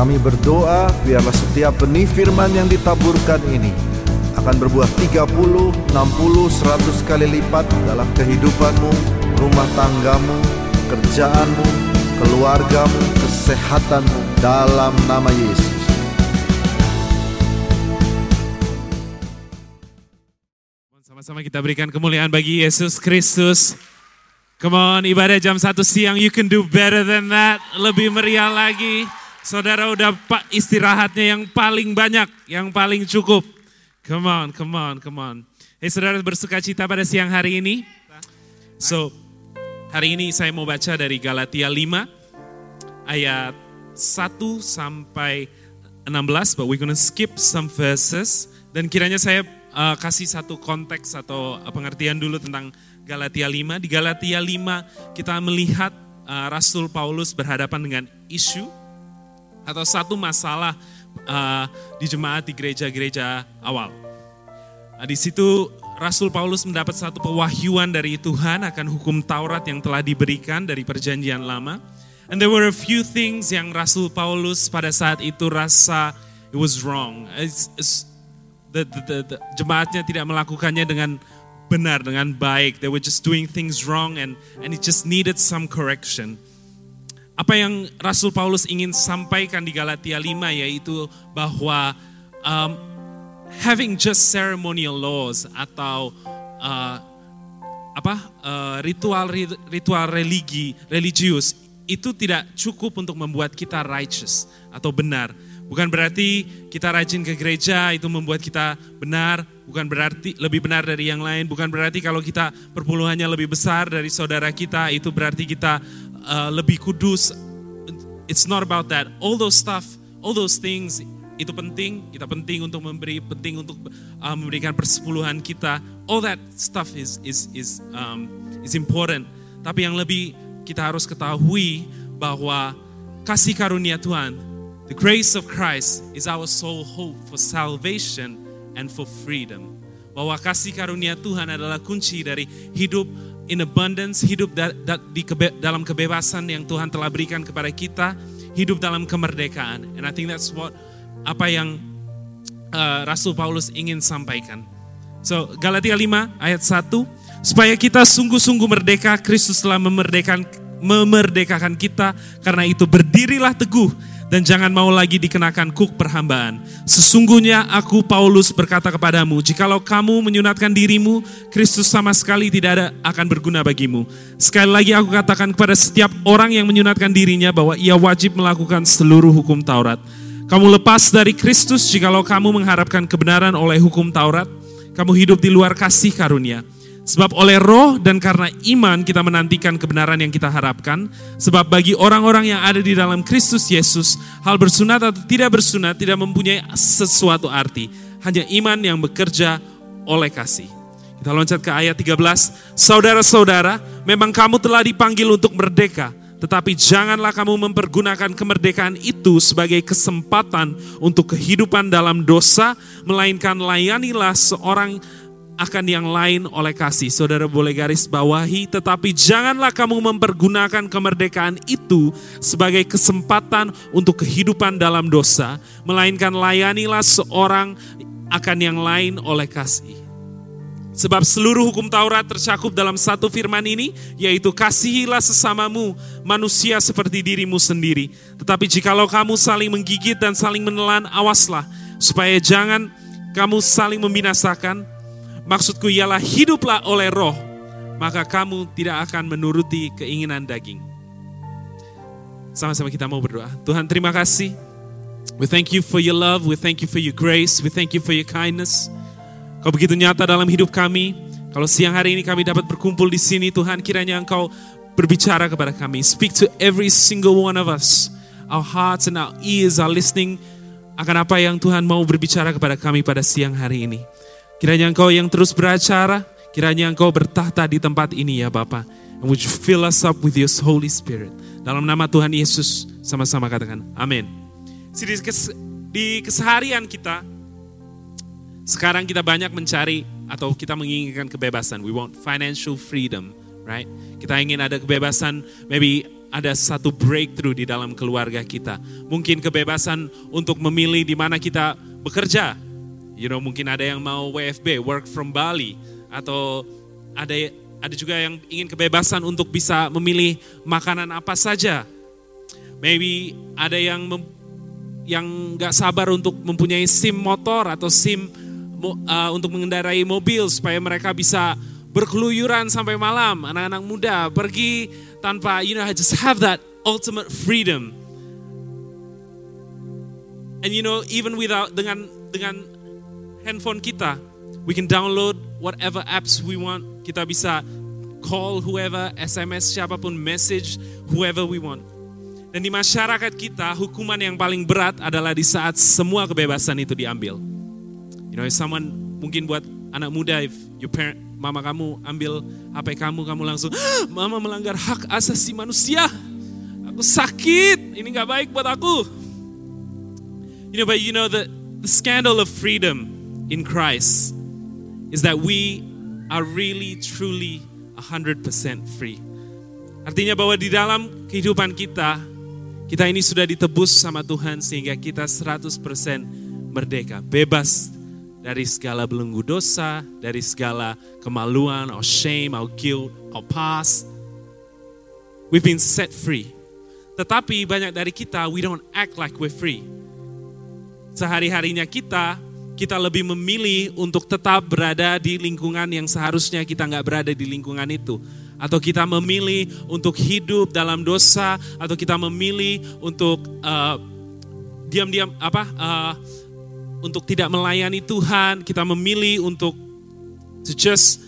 Kami berdoa biarlah setiap benih firman yang ditaburkan ini akan berbuah 30, 60, 100 kali lipat dalam kehidupanmu, rumah tanggamu, kerjaanmu, keluargamu, kesehatanmu dalam nama Yesus. Sama-sama kita berikan kemuliaan bagi Yesus Kristus. Come on, ibadah jam 1 siang, you can do better than that. Lebih meriah lagi. Saudara udah pak istirahatnya yang paling banyak, yang paling cukup. Come on, come on, come on. Hey saudara bersuka cita pada siang hari ini. So, hari ini saya mau baca dari Galatia 5 ayat 1 sampai 16, but we're gonna skip some verses. Dan kiranya saya uh, kasih satu konteks atau pengertian dulu tentang Galatia 5. Di Galatia 5 kita melihat uh, Rasul Paulus berhadapan dengan isu atau satu masalah uh, di jemaat di gereja-gereja awal. Nah, di situ Rasul Paulus mendapat satu pewahyuan dari Tuhan akan hukum Taurat yang telah diberikan dari perjanjian lama. And there were a few things yang Rasul Paulus pada saat itu rasa it was wrong. It's, it's, the, the, the, the, jemaatnya tidak melakukannya dengan benar dengan baik. They were just doing things wrong and and it just needed some correction. Apa yang Rasul Paulus ingin sampaikan di Galatia 5 yaitu bahwa um, having just ceremonial laws atau uh, apa uh, ritual ritual religi religius itu tidak cukup untuk membuat kita righteous atau benar. Bukan berarti kita rajin ke gereja itu membuat kita benar, bukan berarti lebih benar dari yang lain, bukan berarti kalau kita perpuluhannya lebih besar dari saudara kita itu berarti kita uh, lebih kudus. It's not about that. All those stuff, all those things itu penting, kita penting untuk memberi, penting untuk uh, memberikan persepuluhan kita. All that stuff is is is um, is important. Tapi yang lebih kita harus ketahui bahwa kasih karunia Tuhan, the grace of Christ is our sole hope for salvation and for freedom. Bahwa kasih karunia Tuhan adalah kunci dari hidup in abundance, hidup da, da, di kebe, dalam kebebasan yang Tuhan telah berikan kepada kita, hidup dalam kemerdekaan. And I think that's what apa yang uh, Rasul Paulus ingin sampaikan. So Galatia 5 ayat 1, supaya kita sungguh-sungguh merdeka, Kristus telah memerdekakan memerdekakan kita, karena itu berdirilah teguh dan jangan mau lagi dikenakan kuk perhambaan. Sesungguhnya aku Paulus berkata kepadamu, jikalau kamu menyunatkan dirimu, Kristus sama sekali tidak ada akan berguna bagimu. Sekali lagi aku katakan kepada setiap orang yang menyunatkan dirinya bahwa ia wajib melakukan seluruh hukum Taurat. Kamu lepas dari Kristus jikalau kamu mengharapkan kebenaran oleh hukum Taurat, kamu hidup di luar kasih karunia. Sebab oleh roh dan karena iman kita menantikan kebenaran yang kita harapkan. Sebab bagi orang-orang yang ada di dalam Kristus Yesus, hal bersunat atau tidak bersunat tidak mempunyai sesuatu arti. Hanya iman yang bekerja oleh kasih. Kita loncat ke ayat 13. Saudara-saudara, memang kamu telah dipanggil untuk merdeka. Tetapi janganlah kamu mempergunakan kemerdekaan itu sebagai kesempatan untuk kehidupan dalam dosa, melainkan layanilah seorang akan yang lain oleh kasih. Saudara boleh garis bawahi, tetapi janganlah kamu mempergunakan kemerdekaan itu sebagai kesempatan untuk kehidupan dalam dosa, melainkan layanilah seorang akan yang lain oleh kasih. Sebab seluruh hukum Taurat tercakup dalam satu firman ini, yaitu kasihilah sesamamu manusia seperti dirimu sendiri. Tetapi jikalau kamu saling menggigit dan saling menelan, awaslah, supaya jangan kamu saling membinasakan, Maksudku ialah hiduplah oleh roh, maka kamu tidak akan menuruti keinginan daging. Sama-sama kita mau berdoa. Tuhan terima kasih. We thank you for your love, we thank you for your grace, we thank you for your kindness. Kau begitu nyata dalam hidup kami. Kalau siang hari ini kami dapat berkumpul di sini, Tuhan kiranya Engkau berbicara kepada kami. Speak to every single one of us. Our hearts and our ears are listening akan apa yang Tuhan mau berbicara kepada kami pada siang hari ini. Kiranya Engkau yang terus beracara, kiranya Engkau bertahta di tempat ini ya Bapa. And would you fill us up with your Holy Spirit. Dalam nama Tuhan Yesus, sama-sama katakan amin. Di keseharian kita, sekarang kita banyak mencari atau kita menginginkan kebebasan. We want financial freedom, right? Kita ingin ada kebebasan, maybe ada satu breakthrough di dalam keluarga kita. Mungkin kebebasan untuk memilih di mana kita bekerja. You know, mungkin ada yang mau WFB, work from Bali, atau ada ada juga yang ingin kebebasan untuk bisa memilih makanan apa saja. Maybe ada yang mem, yang nggak sabar untuk mempunyai SIM motor atau SIM uh, untuk mengendarai mobil supaya mereka bisa berkeluyuran sampai malam. Anak-anak muda pergi tanpa you know just have that ultimate freedom. And you know even without dengan dengan handphone kita, we can download whatever apps we want. Kita bisa call whoever, SMS siapa pun, message whoever we want. Dan di masyarakat kita, hukuman yang paling berat adalah di saat semua kebebasan itu diambil. You know, if someone mungkin buat anak muda, if your parent, mama kamu ambil HP kamu, kamu langsung, ah, mama melanggar hak asasi manusia. Aku sakit, ini gak baik buat aku. You know, but you know the, the scandal of freedom in Christ is that we are really, truly 100% free. Artinya bahwa di dalam kehidupan kita, kita ini sudah ditebus sama Tuhan sehingga kita 100% merdeka, bebas dari segala belenggu dosa, dari segala kemaluan, or shame, or guilt, or past. We've been set free. Tetapi banyak dari kita, we don't act like we're free. Sehari-harinya kita, kita lebih memilih untuk tetap berada di lingkungan yang seharusnya kita nggak berada di lingkungan itu. Atau kita memilih untuk hidup dalam dosa, atau kita memilih untuk uh, diam-diam apa uh, untuk tidak melayani Tuhan, kita memilih untuk to just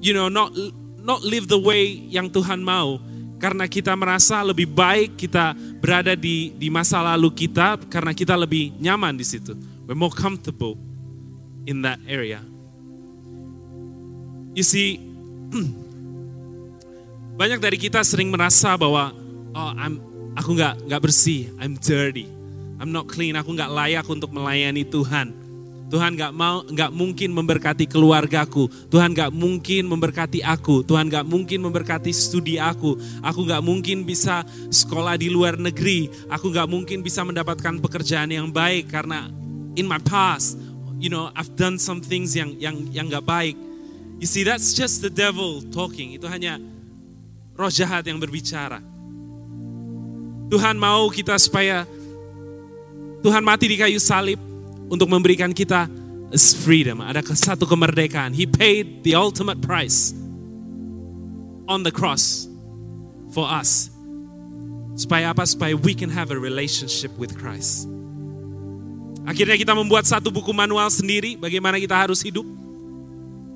you know not not live the way yang Tuhan mau. Karena kita merasa lebih baik kita berada di di masa lalu kita karena kita lebih nyaman di situ. We're more comfortable in that area. You see, Banyak dari kita sering merasa bahwa oh I'm, aku nggak nggak bersih, I'm dirty, I'm not clean, aku nggak layak untuk melayani Tuhan. Tuhan nggak mau, nggak mungkin memberkati keluargaku. Tuhan nggak mungkin memberkati aku. Tuhan nggak mungkin memberkati studi aku. Aku nggak mungkin bisa sekolah di luar negeri. Aku nggak mungkin bisa mendapatkan pekerjaan yang baik karena in my past, you know, I've done some things yang yang yang nggak baik. You see, that's just the devil talking. Itu hanya roh jahat yang berbicara. Tuhan mau kita supaya Tuhan mati di kayu salib untuk memberikan kita freedom, ada satu kemerdekaan. He paid the ultimate price on the cross for us. Supaya apa? Supaya we can have a relationship with Christ. Akhirnya kita membuat satu buku manual sendiri bagaimana kita harus hidup.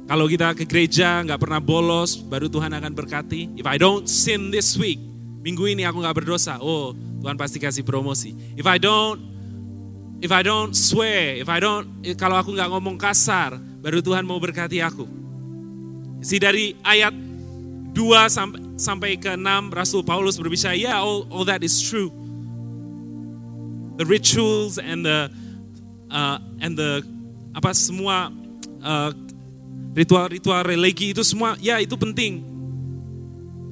Kalau kita ke gereja nggak pernah bolos, baru Tuhan akan berkati. If I don't sin this week, minggu ini aku nggak berdosa. Oh, Tuhan pasti kasih promosi. If I don't, if I don't swear, if I don't, kalau aku nggak ngomong kasar, baru Tuhan mau berkati aku. Si dari ayat 2 sampai sampai ke 6 Rasul Paulus berbicara, yeah, all, all that is true. The rituals and the uh, and the apa semua uh, Ritual-ritual religi itu semua, ya itu penting.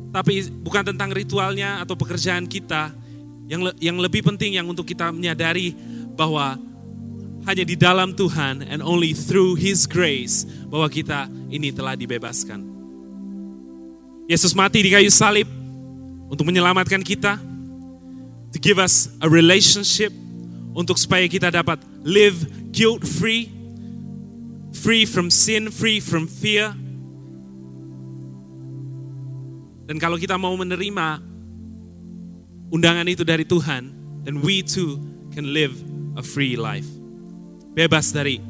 Tapi bukan tentang ritualnya atau pekerjaan kita. Yang le yang lebih penting yang untuk kita menyadari bahwa hanya di dalam Tuhan and only through His grace bahwa kita ini telah dibebaskan. Yesus mati di kayu salib untuk menyelamatkan kita, to give us a relationship untuk supaya kita dapat live guilt free, free from sin, free from fear. Dan kalau kita mau menerima undangan itu dari Tuhan, then we too can live a free life. Bebas dari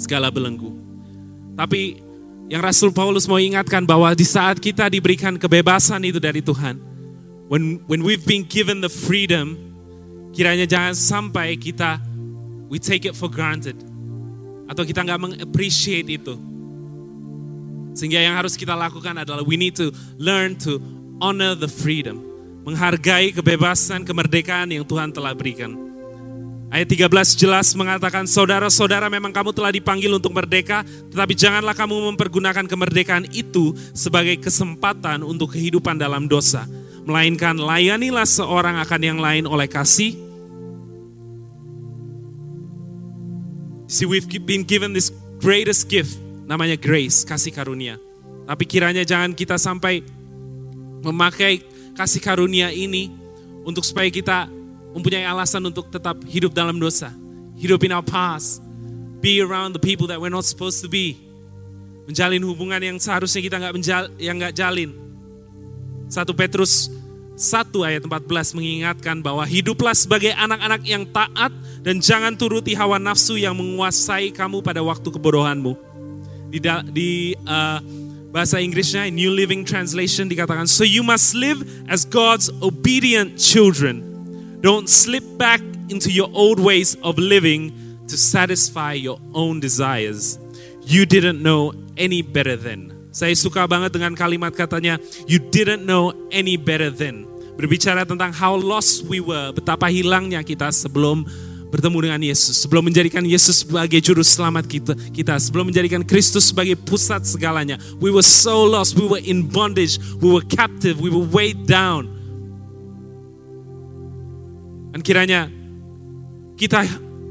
segala belenggu. Tapi yang Rasul Paulus mau ingatkan bahwa di saat kita diberikan kebebasan itu dari Tuhan, when when we've been given the freedom, kiranya jangan sampai kita we take it for granted atau kita nggak mengappreciate itu. Sehingga yang harus kita lakukan adalah we need to learn to honor the freedom. Menghargai kebebasan, kemerdekaan yang Tuhan telah berikan. Ayat 13 jelas mengatakan, saudara-saudara memang kamu telah dipanggil untuk merdeka, tetapi janganlah kamu mempergunakan kemerdekaan itu sebagai kesempatan untuk kehidupan dalam dosa. melainkan layanilah seorang akan yang lain oleh kasih. See, we've been given this greatest gift, namanya grace, kasih karunia. Tapi kiranya jangan kita sampai memakai kasih karunia ini untuk supaya kita mempunyai alasan untuk tetap hidup dalam dosa. Hidup in our past. Be around the people that we're not supposed to be. Menjalin hubungan yang seharusnya kita nggak menjal, yang nggak jalin. Satu Petrus 1 ayat 14 mengingatkan bahwa hiduplah sebagai anak-anak yang taat dan jangan turuti hawa nafsu yang menguasai kamu pada waktu kebodohanmu. Di, di uh, bahasa Inggrisnya New Living Translation dikatakan, so you must live as God's obedient children. Don't slip back into your old ways of living to satisfy your own desires. You didn't know any better then. Saya suka banget dengan kalimat katanya, you didn't know any better then. Berbicara tentang how lost we were, betapa hilangnya kita sebelum bertemu dengan Yesus, sebelum menjadikan Yesus sebagai juru selamat kita, kita, sebelum menjadikan Kristus sebagai pusat segalanya. We were so lost, we were in bondage, we were captive, we were weighed down. Dan kiranya kita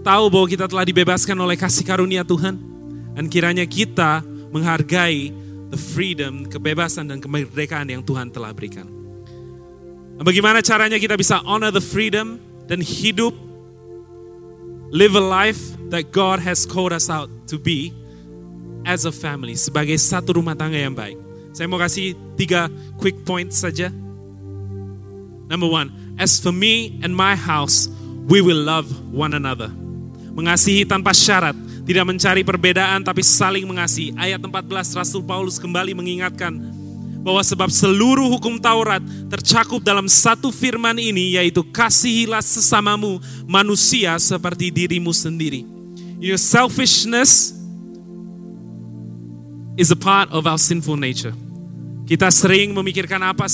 tahu bahwa kita telah dibebaskan oleh kasih karunia Tuhan. Dan kiranya kita menghargai the freedom, kebebasan dan kemerdekaan yang Tuhan telah berikan. Nah, bagaimana caranya kita bisa honor the freedom dan hidup live a life that God has called us out to be as a family, sebagai satu rumah tangga yang baik. Saya mau kasih tiga quick points saja. Number one, as for me and my house, we will love one another. Mengasihi tanpa syarat, tidak mencari perbedaan tapi saling mengasihi. Ayat 14 Rasul Paulus kembali mengingatkan bahwa sebab seluruh hukum Taurat tercakup dalam satu firman ini yaitu kasihilah sesamamu manusia seperti dirimu sendiri. Your selfishness is a part of our sinful nature. Kita sering memikirkan apa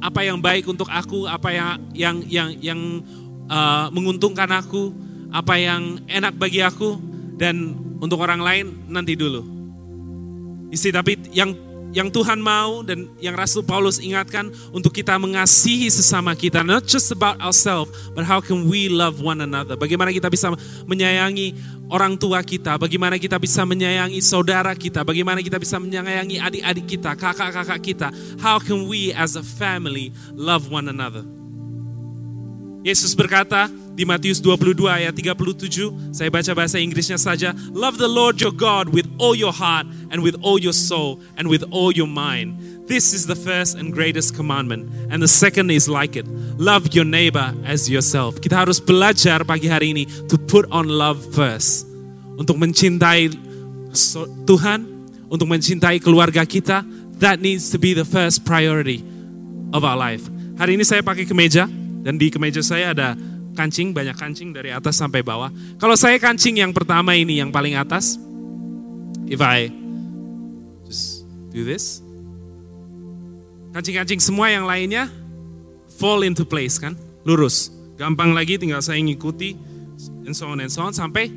apa yang baik untuk aku, apa yang yang yang yang uh, menguntungkan aku, apa yang enak bagi aku dan untuk orang lain nanti dulu. Isi tapi yang yang Tuhan mau dan yang Rasul Paulus ingatkan untuk kita mengasihi sesama kita. Not just about ourselves, but how can we love one another. Bagaimana kita bisa menyayangi orang tua kita, bagaimana kita bisa menyayangi saudara kita, bagaimana kita bisa menyayangi adik-adik kita, kakak-kakak kita. How can we as a family love one another? Yesus berkata di Matius 22 ayat 37, saya baca bahasa Inggrisnya saja. Love the Lord your God with all your heart and with all your soul and with all your mind. This is the first and greatest commandment. And the second is like it. Love your neighbor as yourself. Kita harus belajar pagi hari ini to put on love first. Untuk mencintai Tuhan, untuk mencintai keluarga kita, that needs to be the first priority of our life. Hari ini saya pakai kemeja, dan di kemeja saya ada kancing, banyak kancing dari atas sampai bawah. Kalau saya kancing yang pertama ini, yang paling atas, if I just do this, kancing-kancing semua yang lainnya fall into place kan, lurus. Gampang lagi tinggal saya ngikuti, and so on and so on, sampai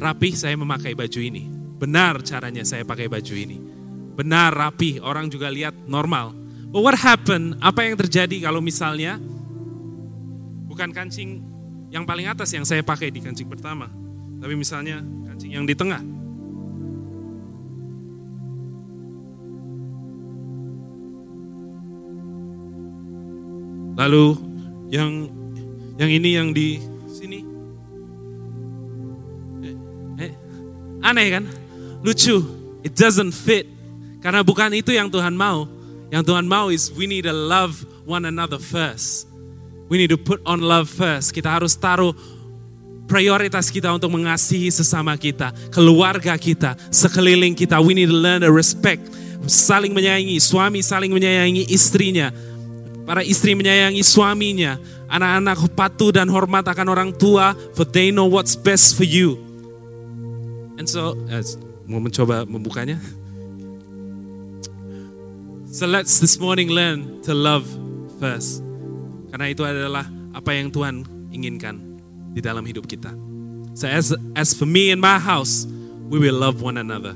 rapi saya memakai baju ini. Benar caranya saya pakai baju ini. Benar rapi, orang juga lihat normal. But what happened, apa yang terjadi kalau misalnya bukan kancing yang paling atas yang saya pakai di kancing pertama, tapi misalnya kancing yang di tengah. Lalu yang yang ini yang di sini. Eh, eh, aneh kan? Lucu. It doesn't fit. Karena bukan itu yang Tuhan mau. Yang Tuhan mau is we need to love one another first. We need to put on love first. Kita harus taruh prioritas kita untuk mengasihi sesama kita, keluarga kita, sekeliling kita. We need to learn to respect, saling menyayangi, suami saling menyayangi istrinya, para istri menyayangi suaminya, anak-anak patuh dan hormat akan orang tua, for they know what's best for you. And so, uh, mau mencoba membukanya. So let's this morning learn to love first. Karena itu adalah apa yang Tuhan inginkan di dalam hidup kita. So as, as for me and my house, we will love one another.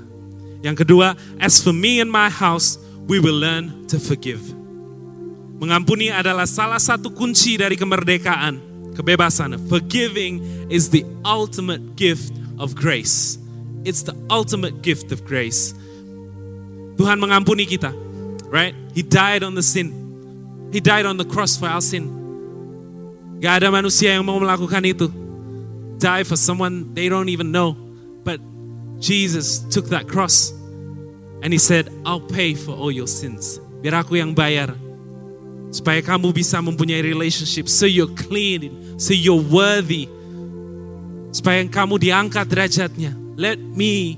Yang kedua, as for me and my house, we will learn to forgive. Mengampuni adalah salah satu kunci dari kemerdekaan, kebebasan. Forgiving is the ultimate gift of grace. It's the ultimate gift of grace. Tuhan mengampuni kita, right? He died on the sin. He died on the cross for our sin. Gak ada manusia yang mau melakukan itu. Die for someone they don't even know. But Jesus took that cross and he said, I'll pay for all your sins. Biar aku yang bayar. Supaya kamu bisa mempunyai relationship. So you're clean. So you're worthy. Supaya kamu diangkat derajatnya. Let me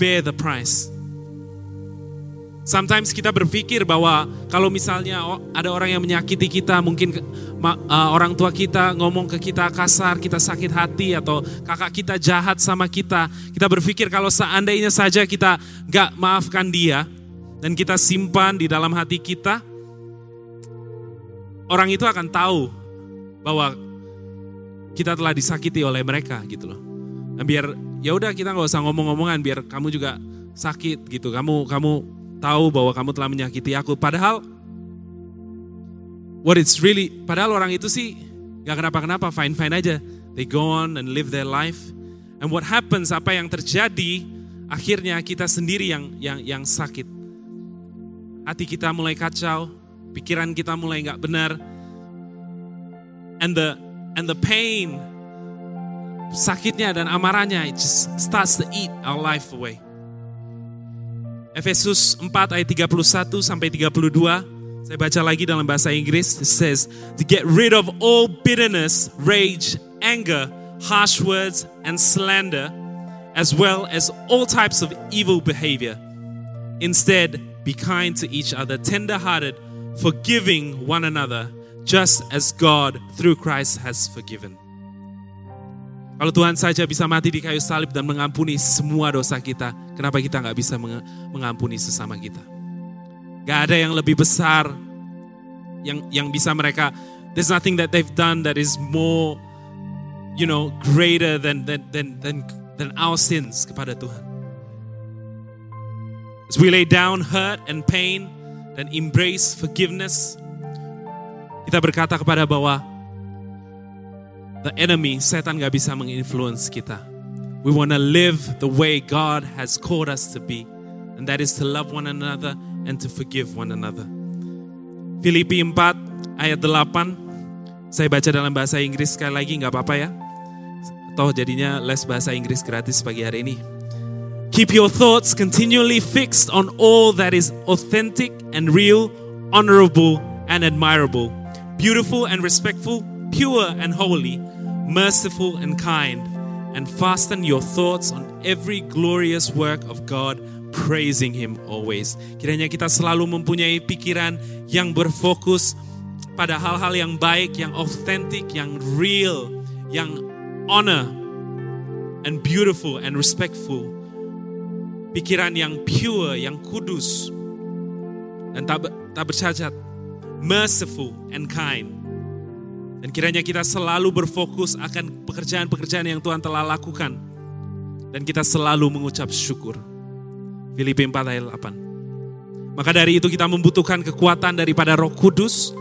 bear the price. Sometimes kita berpikir bahwa kalau misalnya ada orang yang menyakiti kita, mungkin orang tua kita ngomong ke kita kasar, kita sakit hati atau kakak kita jahat sama kita, kita berpikir kalau seandainya saja kita gak maafkan dia dan kita simpan di dalam hati kita, orang itu akan tahu bahwa kita telah disakiti oleh mereka gitu loh. Dan biar ya udah kita nggak usah ngomong-ngomongan biar kamu juga sakit gitu. Kamu kamu tahu bahwa kamu telah menyakiti aku. Padahal what it's really, padahal orang itu sih gak kenapa-kenapa, fine-fine aja. They go on and live their life. And what happens, apa yang terjadi, akhirnya kita sendiri yang yang yang sakit. Hati kita mulai kacau, pikiran kita mulai nggak benar. And the and the pain, sakitnya dan amarahnya, it just starts to eat our life away. Efesus 4 ayat 31 sampai 32. Saya baca lagi dalam bahasa Inggris. It says, to get rid of all bitterness, rage, anger, harsh words, and slander, as well as all types of evil behavior. Instead, be kind to each other, tender-hearted, forgiving one another, just as God through Christ has forgiven. Kalau Tuhan saja bisa mati di kayu salib dan mengampuni semua dosa kita, kenapa kita nggak bisa mengampuni sesama kita? Gak ada yang lebih besar yang yang bisa mereka. There's nothing that they've done that is more, you know, greater than than than than, than our sins kepada Tuhan. As we lay down hurt and pain dan embrace forgiveness, kita berkata kepada bahwa the enemy, setan gak bisa menginfluence kita. We want to live the way God has called us to be. And that is to love one another and to forgive one another. Filipi 4 ayat 8. Saya baca dalam bahasa Inggris sekali lagi, nggak apa-apa ya. Toh jadinya les bahasa Inggris gratis pagi hari ini. Keep your thoughts continually fixed on all that is authentic and real, honorable and admirable, beautiful and respectful, pure and holy, merciful and kind, and fasten your thoughts on every glorious work of God, praising Him always. Kiranya kita selalu mempunyai pikiran yang berfokus pada hal-hal yang baik, yang authentic, yang real, yang honor, and beautiful and respectful. Pikiran yang pure, yang kudus, dan tak, tak bercacat, merciful and kind dan kiranya kita selalu berfokus akan pekerjaan-pekerjaan yang Tuhan telah lakukan. Dan kita selalu mengucap syukur. Filipi 4 ayat 8. Maka dari itu kita membutuhkan kekuatan daripada roh kudus.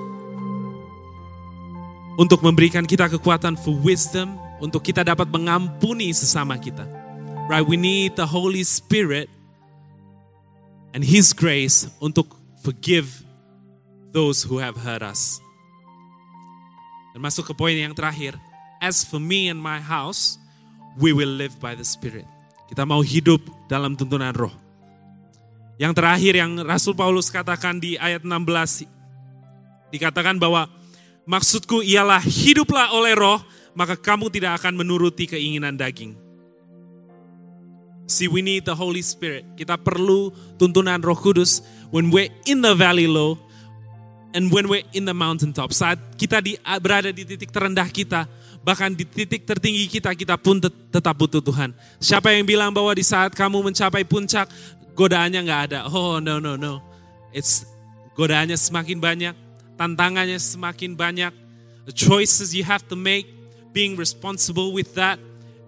Untuk memberikan kita kekuatan for wisdom. Untuk kita dapat mengampuni sesama kita. Right, we need the Holy Spirit and His grace untuk forgive those who have hurt us. Dan masuk ke poin yang terakhir. As for me and my house, we will live by the Spirit. Kita mau hidup dalam tuntunan roh. Yang terakhir yang Rasul Paulus katakan di ayat 16. Dikatakan bahwa maksudku ialah hiduplah oleh roh, maka kamu tidak akan menuruti keinginan daging. See, we need the Holy Spirit. Kita perlu tuntunan roh kudus. When we're in the valley low, And when we're in the mountaintop, saat kita di, berada di titik terendah kita, bahkan di titik tertinggi kita, kita pun tetap butuh Tuhan. Siapa yang bilang bahwa di saat kamu mencapai puncak, godaannya nggak ada? Oh no no no, it's godaannya semakin banyak, tantangannya semakin banyak, the choices you have to make, being responsible with that,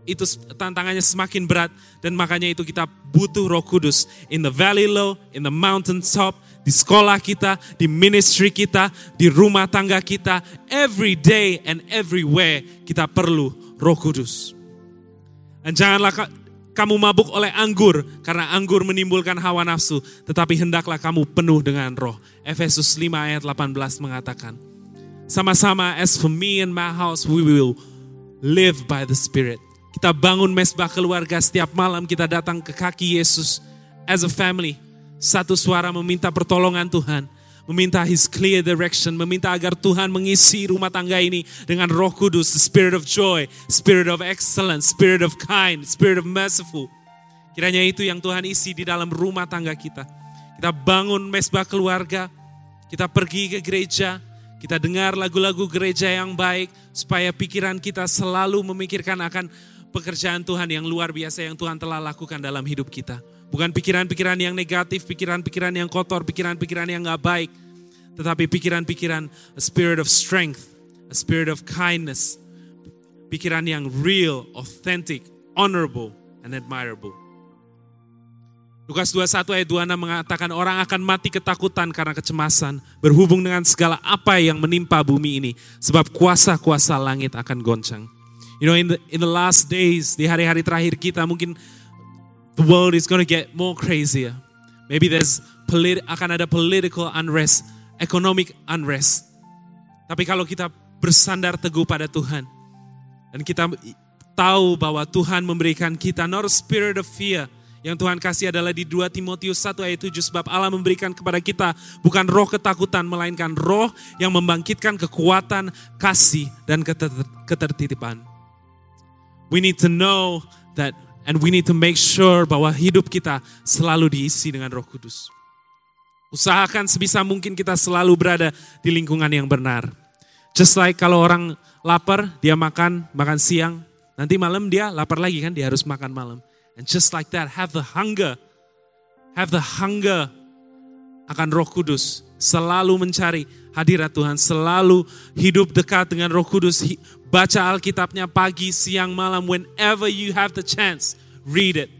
itu tantangannya semakin berat dan makanya itu kita butuh Roh Kudus in the valley low, in the mountain top, di sekolah kita, di ministry kita, di rumah tangga kita, every day and everywhere kita perlu Roh Kudus. Dan janganlah kamu mabuk oleh anggur karena anggur menimbulkan hawa nafsu, tetapi hendaklah kamu penuh dengan roh. Efesus 5 ayat 18 mengatakan, sama-sama as for me and my house we will live by the Spirit. Kita bangun mesbah keluarga setiap malam kita datang ke kaki Yesus as a family. Satu suara meminta pertolongan Tuhan. Meminta His clear direction. Meminta agar Tuhan mengisi rumah tangga ini dengan roh kudus. The spirit of joy, spirit of excellence, spirit of kind, spirit of merciful. Kiranya itu yang Tuhan isi di dalam rumah tangga kita. Kita bangun mesbah keluarga. Kita pergi ke gereja. Kita dengar lagu-lagu gereja yang baik. Supaya pikiran kita selalu memikirkan akan pekerjaan Tuhan yang luar biasa yang Tuhan telah lakukan dalam hidup kita. Bukan pikiran-pikiran yang negatif, pikiran-pikiran yang kotor, pikiran-pikiran yang gak baik. Tetapi pikiran-pikiran a spirit of strength, a spirit of kindness. Pikiran yang real, authentic, honorable, and admirable. Lukas 21 ayat 26 mengatakan orang akan mati ketakutan karena kecemasan berhubung dengan segala apa yang menimpa bumi ini sebab kuasa-kuasa langit akan goncang. You know, in the in the last days, di hari-hari terakhir kita, mungkin the world is going to get more crazier. Maybe there's polit akan ada political unrest, economic unrest. Tapi kalau kita bersandar teguh pada Tuhan dan kita tahu bahwa Tuhan memberikan kita not a spirit of fear, yang Tuhan kasih adalah di 2 Timotius 1 ayat 7 sebab Allah memberikan kepada kita bukan roh ketakutan melainkan roh yang membangkitkan kekuatan, kasih dan ketertiban. We need to know that and we need to make sure bahwa hidup kita selalu diisi dengan Roh Kudus. Usahakan sebisa mungkin kita selalu berada di lingkungan yang benar. Just like kalau orang lapar, dia makan, makan siang, nanti malam dia lapar lagi kan, dia harus makan malam. And just like that, have the hunger, have the hunger akan Roh Kudus, selalu mencari hadirat Tuhan, selalu hidup dekat dengan Roh Kudus, Baca Alkitabnya pagi, siang, malam, whenever you have the chance, read it.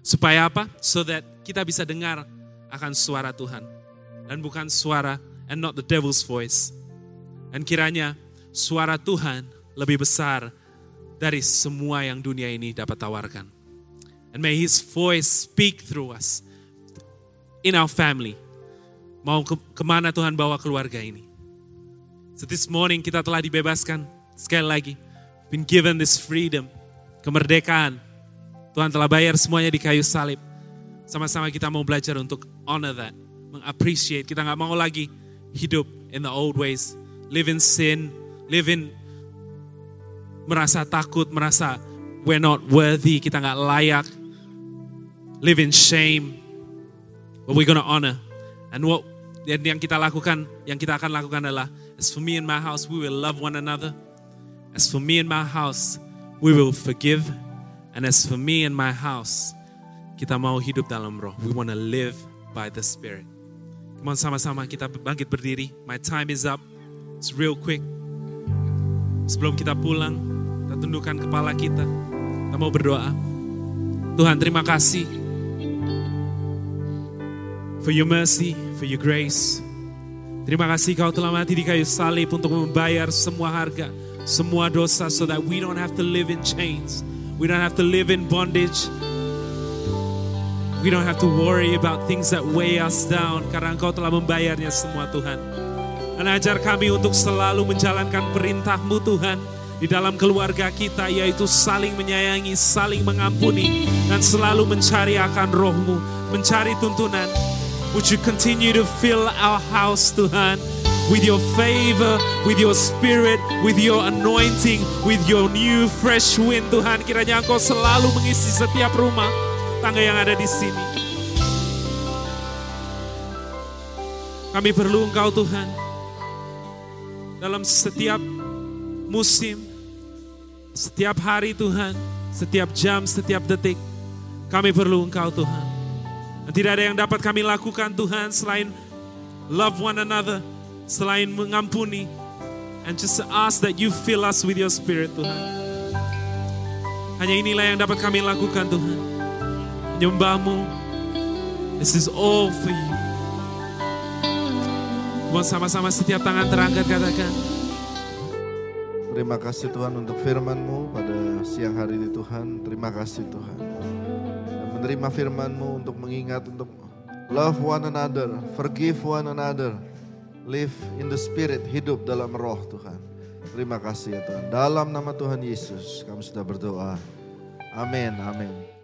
Supaya apa? So that kita bisa dengar akan suara Tuhan. Dan bukan suara, and not the devil's voice. Dan kiranya suara Tuhan lebih besar dari semua yang dunia ini dapat tawarkan. And may his voice speak through us in our family. Mau ke, ke mana Tuhan bawa keluarga ini? So this morning kita telah dibebaskan sekali lagi. Been given this freedom, kemerdekaan. Tuhan telah bayar semuanya di kayu salib. Sama-sama kita mau belajar untuk honor that, mengappreciate. Kita nggak mau lagi hidup in the old ways, live in sin, live in merasa takut, merasa we're not worthy, kita nggak layak, live in shame. But we're gonna honor. And what yang kita lakukan, yang kita akan lakukan adalah As for me and my house, we will love one another. As for me and my house, we will forgive. And as for me and my house, kita mau hidup dalam roh. We want to live by the Spirit. Come on sama-sama kita bangkit berdiri. My time is up. It's real quick. Sebelum kita pulang, kita tundukkan kepala kita. Kita mau berdoa. Tuhan terima kasih for your mercy, for your grace. Terima kasih kau telah mati di kayu salib untuk membayar semua harga, semua dosa so that we don't have to live in chains. We don't have to live in bondage. We don't have to worry about things that weigh us down karena Engkau telah membayarnya semua Tuhan. Dan ajar kami untuk selalu menjalankan perintahmu Tuhan di dalam keluarga kita yaitu saling menyayangi, saling mengampuni dan selalu mencari akan rohmu, mencari tuntunan, Would you continue to fill our house, Tuhan, with your favor, with your spirit, with your anointing, with your new fresh wind, Tuhan. Kiranya Engkau selalu mengisi setiap rumah tangga yang ada di sini. Kami perlu Engkau, Tuhan, dalam setiap musim, setiap hari, Tuhan, setiap jam, setiap detik. Kami perlu Engkau, Tuhan. Dan tidak ada yang dapat kami lakukan Tuhan selain love one another, selain mengampuni, and just ask that you fill us with your spirit Tuhan. Hanya inilah yang dapat kami lakukan Tuhan. Menyembahmu. This is all for you. Mau sama-sama setiap tangan terangkat katakan. Terima kasih Tuhan untuk firman-Mu pada siang hari ini Tuhan. Terima kasih Tuhan. Menerima firman-Mu untuk mengingat untuk love one another, forgive one another, live in the spirit, hidup dalam roh Tuhan. Terima kasih ya Tuhan. Dalam nama Tuhan Yesus kami sudah berdoa. Amin, amin.